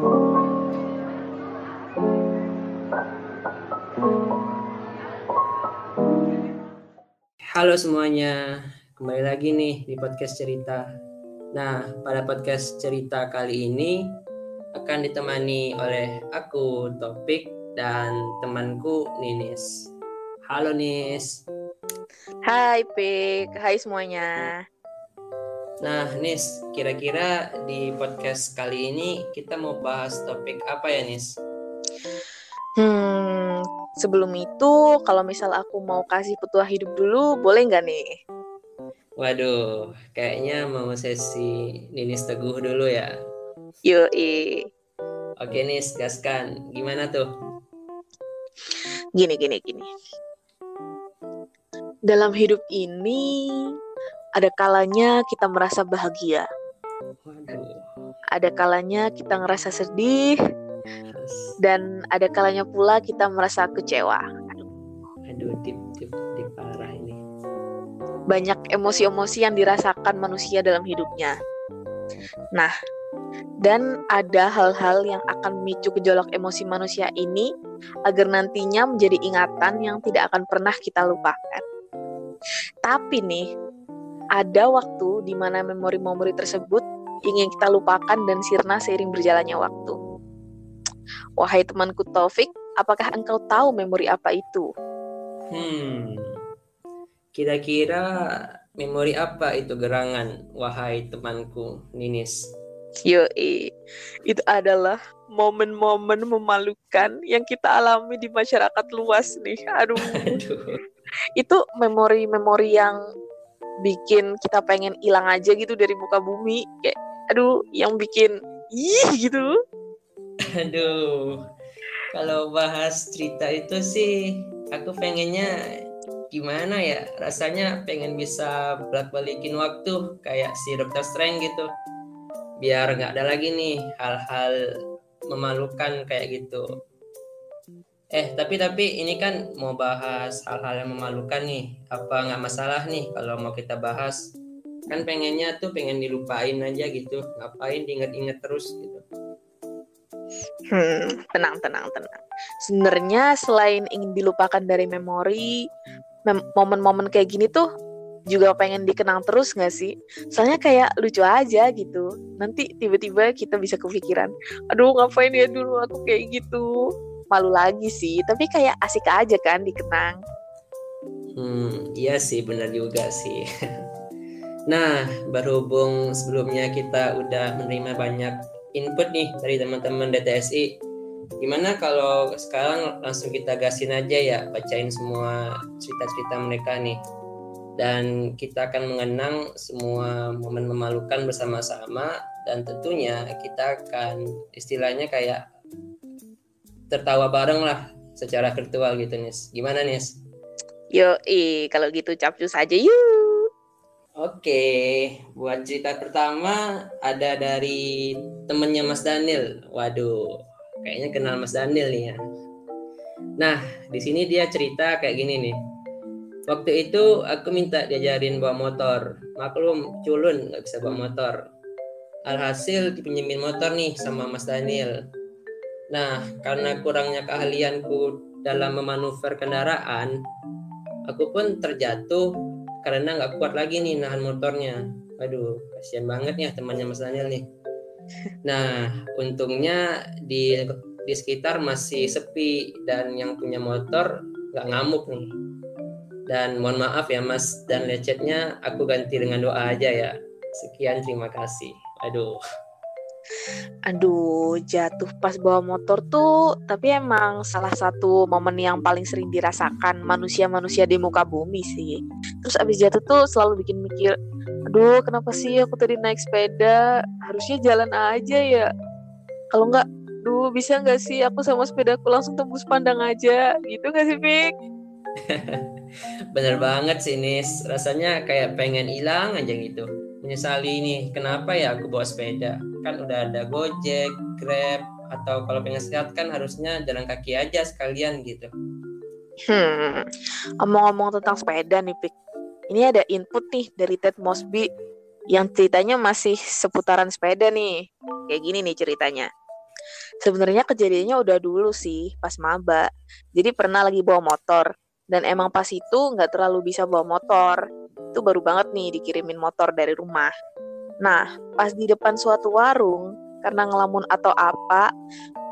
Halo semuanya, kembali lagi nih di podcast cerita. Nah, pada podcast cerita kali ini akan ditemani oleh aku, Topik, dan temanku Ninis. Halo Nis. Hai Pik, hai semuanya. Nah Nis, kira-kira di podcast kali ini kita mau bahas topik apa ya Nis? Hmm, sebelum itu kalau misal aku mau kasih petua hidup dulu, boleh nggak nih? Waduh, kayaknya mau sesi Ninis Teguh dulu ya. Yoi. Oke Nis, gaskan. Gimana tuh? Gini, gini, gini. Dalam hidup ini, ada kalanya kita merasa bahagia. Ada kalanya kita ngerasa sedih, dan ada kalanya pula kita merasa kecewa. Aduh, aduh tip tip tip parah ini. Banyak emosi-emosi yang dirasakan manusia dalam hidupnya. Nah, dan ada hal-hal yang akan memicu gejolak emosi manusia ini agar nantinya menjadi ingatan yang tidak akan pernah kita lupakan. Tapi nih, ada waktu di mana memori-memori tersebut ingin kita lupakan dan sirna seiring berjalannya waktu. Wahai temanku Taufik, apakah engkau tahu memori apa itu? Hmm, kira-kira memori apa itu gerangan, wahai temanku Ninis? Yoi, itu adalah momen-momen memalukan yang kita alami di masyarakat luas nih. Aduh. Aduh. Itu memori-memori yang bikin kita pengen hilang aja gitu dari muka bumi. Kayak aduh, yang bikin ih gitu. Aduh. Kalau bahas cerita itu sih aku pengennya gimana ya? Rasanya pengen bisa balik-balikin waktu kayak si Dr. Strange gitu biar nggak ada lagi nih hal-hal memalukan kayak gitu. Eh tapi tapi ini kan mau bahas hal-hal yang memalukan nih. Apa nggak masalah nih kalau mau kita bahas? Kan pengennya tuh pengen dilupain aja gitu. Ngapain diinget-inget terus gitu. Hmm, tenang tenang tenang. Sebenarnya selain ingin dilupakan dari memori, momen-momen kayak gini tuh juga pengen dikenang terus gak sih? Soalnya kayak lucu aja gitu. Nanti tiba-tiba kita bisa kepikiran, aduh ngapain ya dulu aku kayak gitu. Malu lagi sih, tapi kayak asik aja kan dikenang. Hmm, iya sih benar juga sih. nah, berhubung sebelumnya kita udah menerima banyak input nih dari teman-teman DTSI. Gimana kalau sekarang langsung kita gasin aja ya, bacain semua cerita-cerita mereka nih dan kita akan mengenang semua momen memalukan bersama-sama dan tentunya kita akan istilahnya kayak tertawa bareng lah secara virtual gitu Nis. Gimana Nis? Yo, eh kalau gitu capcus aja yuk. Oke, buat cerita pertama ada dari temennya Mas Daniel. Waduh, kayaknya kenal Mas Daniel nih ya. Nah, di sini dia cerita kayak gini nih Waktu itu aku minta diajarin bawa motor. Maklum culun nggak bisa bawa motor. Alhasil dipinjemin motor nih sama Mas Daniel. Nah, karena kurangnya keahlianku dalam memanuver kendaraan, aku pun terjatuh karena nggak kuat lagi nih nahan motornya. Waduh, kasihan banget ya temannya Mas Daniel nih. Nah, untungnya di di sekitar masih sepi dan yang punya motor nggak ngamuk nih dan mohon maaf ya Mas dan lecetnya aku ganti dengan doa aja ya. Sekian terima kasih. Aduh. Aduh, jatuh pas bawa motor tuh, tapi emang salah satu momen yang paling sering dirasakan manusia-manusia di muka bumi sih. Terus abis jatuh tuh selalu bikin mikir, aduh kenapa sih aku tadi naik sepeda, harusnya jalan aja ya. Kalau nggak, duh bisa nggak sih aku sama sepedaku langsung tembus pandang aja, gitu nggak sih, Pik? Bener banget sih Nis, rasanya kayak pengen hilang aja gitu. Menyesali nih, kenapa ya aku bawa sepeda? Kan udah ada Gojek, Grab, atau kalau pengen sehat kan harusnya jalan kaki aja sekalian gitu. Hmm, omong-omong tentang sepeda nih, Pik. Ini ada input nih dari Ted Mosby yang ceritanya masih seputaran sepeda nih. Kayak gini nih ceritanya. Sebenarnya kejadiannya udah dulu sih, pas maba. Jadi pernah lagi bawa motor. Dan emang pas itu nggak terlalu bisa bawa motor. Itu baru banget nih dikirimin motor dari rumah. Nah, pas di depan suatu warung, karena ngelamun atau apa,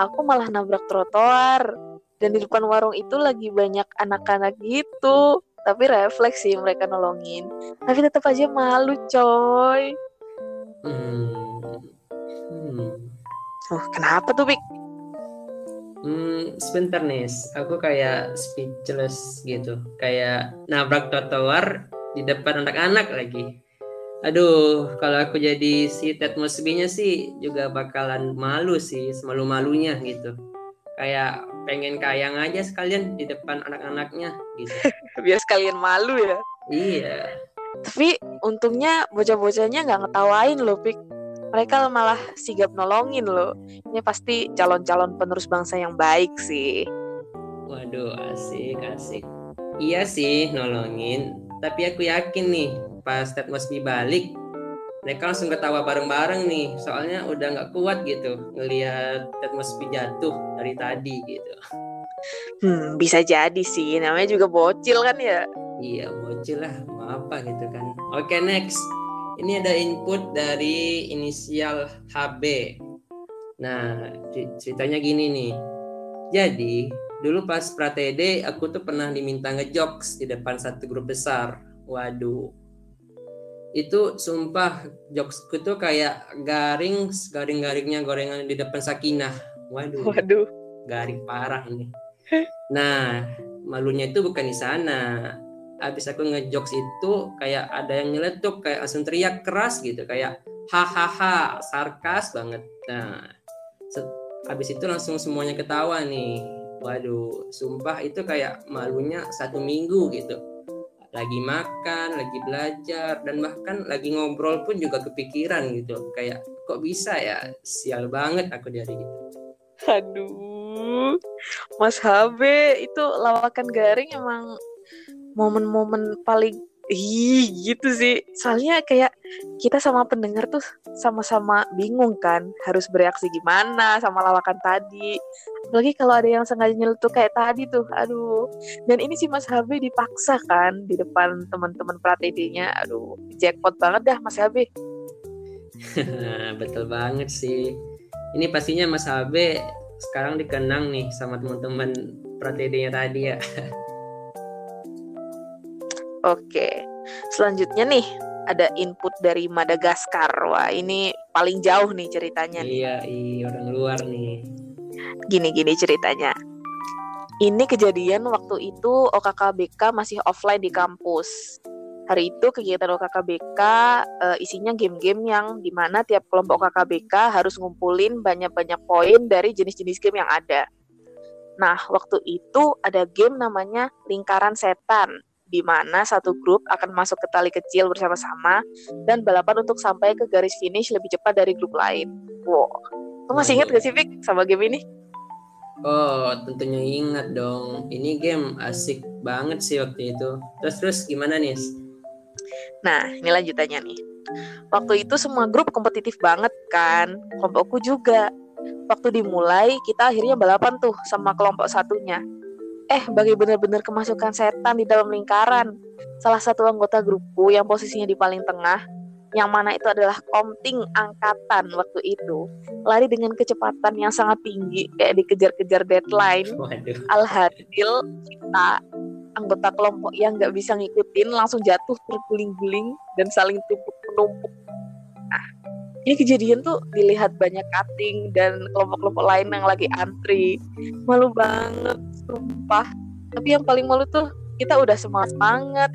aku malah nabrak trotoar. Dan di depan warung itu lagi banyak anak-anak gitu. Tapi refleks sih mereka nolongin. Tapi tetap aja malu, coy. Hmm. Hmm. Oh, kenapa tuh, Pik? Hmm, sebentar nih, aku kayak speechless gitu, kayak nabrak trotoar di depan anak-anak lagi. Aduh, kalau aku jadi si Ted Mosby-nya sih juga bakalan malu sih, semalu-malunya gitu. Kayak pengen kayang aja sekalian di depan anak-anaknya gitu. Biar sekalian malu ya. Iya. Tapi untungnya bocah-bocahnya nggak ngetawain loh, Pik mereka malah sigap nolongin loh. Ini pasti calon-calon penerus bangsa yang baik sih. Waduh, asik, asik. Iya sih, nolongin. Tapi aku yakin nih, pas Ted Mosby balik, mereka langsung ketawa bareng-bareng nih. Soalnya udah nggak kuat gitu ngelihat Ted Mosby jatuh dari tadi gitu. Hmm, bisa jadi sih. Namanya juga bocil kan ya? Iya, bocil lah. Mau apa gitu kan. Oke, next ini ada input dari inisial HB. Nah, ceritanya gini nih. Jadi, dulu pas pratede aku tuh pernah diminta ngejokes di depan satu grup besar. Waduh. Itu sumpah jokesku tuh kayak garing, garing-garingnya gorengan di depan Sakinah. Waduh. Waduh. Garing parah ini. Nah, malunya itu bukan di sana abis aku ngejokes itu kayak ada yang nyeletuk kayak langsung teriak keras gitu kayak hahaha sarkas banget nah abis itu langsung semuanya ketawa nih waduh sumpah itu kayak malunya satu minggu gitu. Lagi makan lagi belajar dan bahkan lagi ngobrol pun juga kepikiran gitu. Kayak kok bisa ya? Sial banget aku dari itu. Aduh. Mas HB itu lawakan garing emang momen-momen paling Ih, gitu sih. Soalnya kayak kita sama pendengar tuh sama-sama bingung kan harus bereaksi gimana sama lawakan tadi. Apalagi kalau ada yang sengaja nyelutuk kayak tadi tuh. Aduh. Dan ini sih Mas Habe dipaksa kan di depan teman-teman pratedinya. Aduh, jackpot banget dah Mas Habe. Betul banget sih. Ini pastinya Mas Habe sekarang dikenang nih sama teman-teman pratedinya tadi ya. Oke, selanjutnya nih ada input dari Madagaskar. Wah, ini paling jauh nih ceritanya. Iya, iya orang luar nih. Gini-gini ceritanya. Ini kejadian waktu itu OKKBK masih offline di kampus. Hari itu kegiatan OKKBK uh, eh, isinya game-game yang di mana tiap kelompok OKKBK harus ngumpulin banyak-banyak poin dari jenis-jenis game yang ada. Nah, waktu itu ada game namanya Lingkaran Setan di mana satu grup akan masuk ke tali kecil bersama-sama dan balapan untuk sampai ke garis finish lebih cepat dari grup lain. Wow, kamu masih ingat gak sih Vic sama game ini? Oh, tentunya ingat dong. Ini game asik banget sih waktu itu. Terus terus gimana nih? Nah, ini lanjutannya nih. Waktu itu semua grup kompetitif banget kan. Kelompokku juga. Waktu dimulai, kita akhirnya balapan tuh sama kelompok satunya eh bagi benar-benar kemasukan setan di dalam lingkaran. Salah satu anggota grupku yang posisinya di paling tengah, yang mana itu adalah komting angkatan waktu itu, lari dengan kecepatan yang sangat tinggi, kayak dikejar-kejar deadline. Alhasil kita anggota kelompok yang nggak bisa ngikutin langsung jatuh terguling-guling dan saling tumpuk menumpuk. Nah, ini kejadian tuh dilihat banyak cutting dan kelompok-kelompok lain yang lagi antri. Malu banget sumpah. Tapi yang paling malu tuh kita udah semangat. Semangat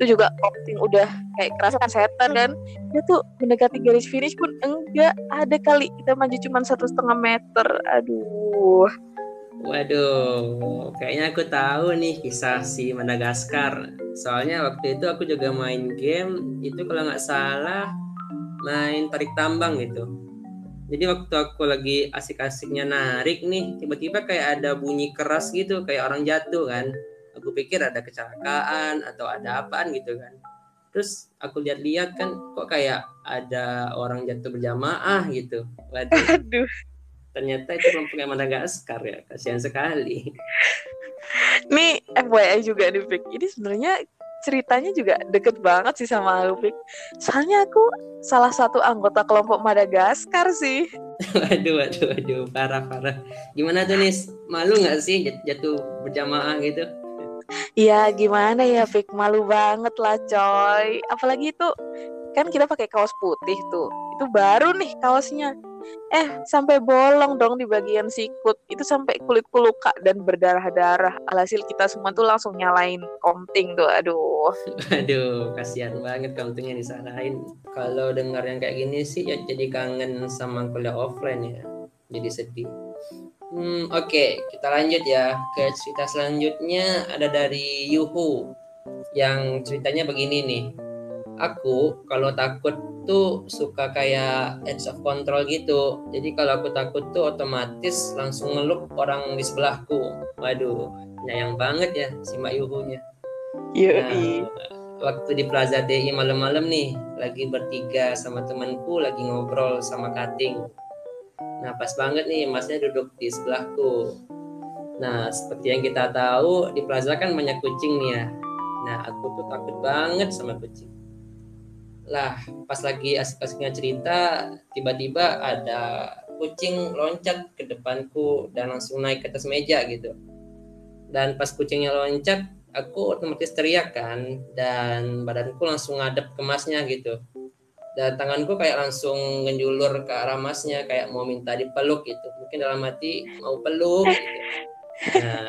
itu juga opting udah kayak kerasa kan setan dan dia tuh mendekati garis finish pun enggak. Ada kali kita maju cuma satu setengah meter. Aduh. Waduh, kayaknya aku tahu nih kisah si Madagaskar. Soalnya waktu itu aku juga main game, itu kalau nggak salah main tarik tambang gitu jadi waktu aku lagi asik-asiknya narik nih tiba-tiba kayak ada bunyi keras gitu kayak orang jatuh kan. Aku pikir ada kecelakaan atau ada apaan gitu kan. Terus aku lihat-lihat kan kok kayak ada orang jatuh berjamaah gitu. Waduh. Aduh. ternyata itu kelompoknya Madagaskar ya kasihan sekali. Nih FYI juga nih Vic ini sebenarnya ceritanya juga deket banget sih sama aku Vic soalnya aku salah satu anggota kelompok Madagaskar sih. Waduh waduh waduh parah parah. Gimana tuh nis? Malu nggak sih jatuh berjamaah gitu? Iya gimana ya Vic malu banget lah coy. Apalagi itu kan kita pakai kaos putih tuh. Itu baru nih kaosnya eh sampai bolong dong di bagian sikut. Itu sampai kulitku luka dan berdarah-darah. Alhasil kita semua tuh langsung nyalain konting tuh aduh. Aduh kasihan banget kontingnya disalahin kalau dengar yang kayak gini sih ya jadi kangen sama kuliah offline ya. Jadi sedih. Hmm, oke okay, kita lanjut ya. Ke cerita selanjutnya ada dari Yuhu yang ceritanya begini nih aku kalau takut tuh suka kayak edge of control gitu. Jadi kalau aku takut tuh otomatis langsung ngeluk orang di sebelahku. Waduh, nyayang banget ya si Mak Yuhunya. Iya. Nah, waktu di Plaza DI malam-malam nih, lagi bertiga sama temanku lagi ngobrol sama Kating. Nah, pas banget nih masnya duduk di sebelahku. Nah, seperti yang kita tahu di Plaza kan banyak kucing nih ya. Nah, aku tuh takut banget sama kucing lah pas lagi asik-asiknya cerita tiba-tiba ada kucing loncat ke depanku dan langsung naik ke atas meja gitu. Dan pas kucingnya loncat aku otomatis teriak kan dan badanku langsung ngadep ke masnya gitu. Dan tanganku kayak langsung ngenjulur ke arah masnya kayak mau minta dipeluk gitu. Mungkin dalam hati mau peluk gitu. nah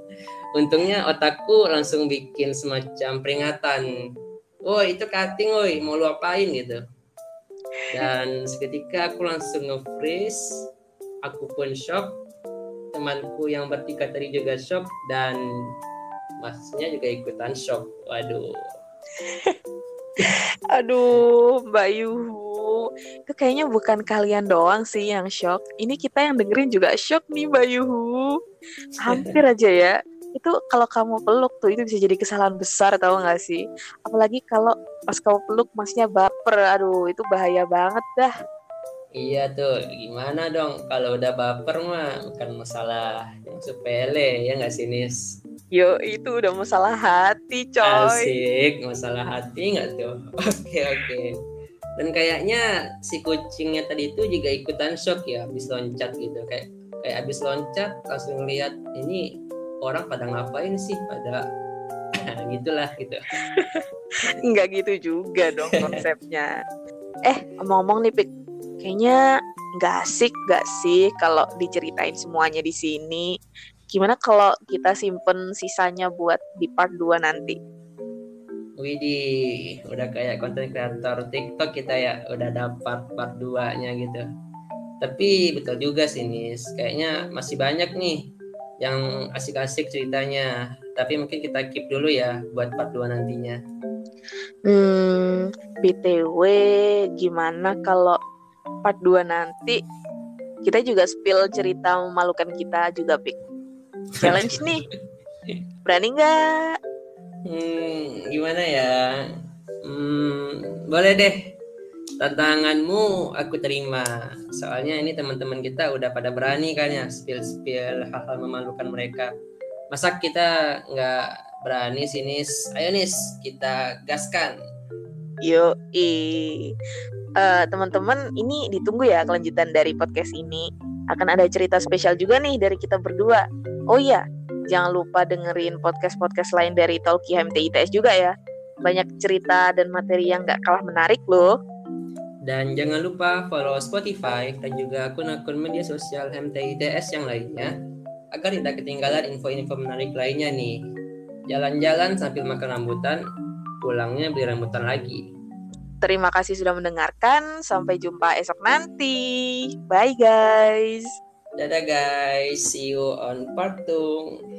untungnya otakku langsung bikin semacam peringatan oh itu cutting woi. Mau lu apain gitu. Dan seketika aku langsung nge-freeze. Aku pun shock. Temanku yang bertiga tadi juga shock. Dan masnya juga ikutan shock. Waduh. Aduh Mbak Yuhu. Itu kayaknya bukan kalian doang sih yang shock. Ini kita yang dengerin juga shock nih Mbak Yuhu. Hampir aja ya itu kalau kamu peluk tuh itu bisa jadi kesalahan besar tau gak sih? Apalagi kalau pas kamu peluk masnya baper aduh itu bahaya banget dah. Iya tuh gimana dong? Kalau udah baper mah bukan masalah yang sepele ya nggak sih Nis? Yo itu udah masalah hati coy. Asik masalah hati nggak tuh? Oke oke. Dan kayaknya si kucingnya tadi itu juga ikutan shock ya Habis loncat gitu. Kayak kayak habis loncat langsung lihat ini orang pada ngapain sih? Pada gitulah gitu. Nggak gitu juga dong konsepnya. Eh ngomong-ngomong nih Pik. Kayaknya nggak asik nggak sih kalau diceritain semuanya di sini? Gimana kalau kita simpen sisanya buat di part 2 nanti? Widih, udah kayak konten kreator TikTok kita ya, udah dapat part 2-nya gitu. Tapi betul juga sih, Nis. Kayaknya masih banyak nih yang asik-asik ceritanya. Tapi mungkin kita keep dulu ya buat part 2 nantinya. Hmm, BTW gimana kalau part 2 nanti kita juga spill cerita memalukan kita juga, Pik. Challenge nih. Berani nggak? Hmm, gimana ya? Hmm, boleh deh tantanganmu aku terima. Soalnya ini teman-teman kita udah pada berani kan ya spill spill hal-hal memalukan mereka. Masa kita nggak berani sini ayo nis kita gaskan. Yo i uh, teman-teman ini ditunggu ya kelanjutan dari podcast ini. Akan ada cerita spesial juga nih dari kita berdua. Oh iya jangan lupa dengerin podcast-podcast lain dari Talki HMTITS juga ya. Banyak cerita dan materi yang gak kalah menarik loh dan jangan lupa follow Spotify dan juga akun-akun media sosial MTITS yang lainnya agar tidak ketinggalan info-info menarik lainnya nih. Jalan-jalan sambil makan rambutan, pulangnya beli rambutan lagi. Terima kasih sudah mendengarkan. Sampai jumpa esok nanti. Bye guys. Dadah guys. See you on part 2.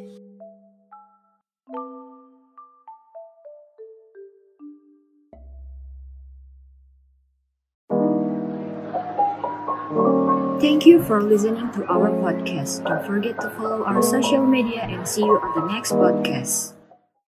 Thank you for listening to our podcast. Don't forget to follow our social media and see you on the next podcast.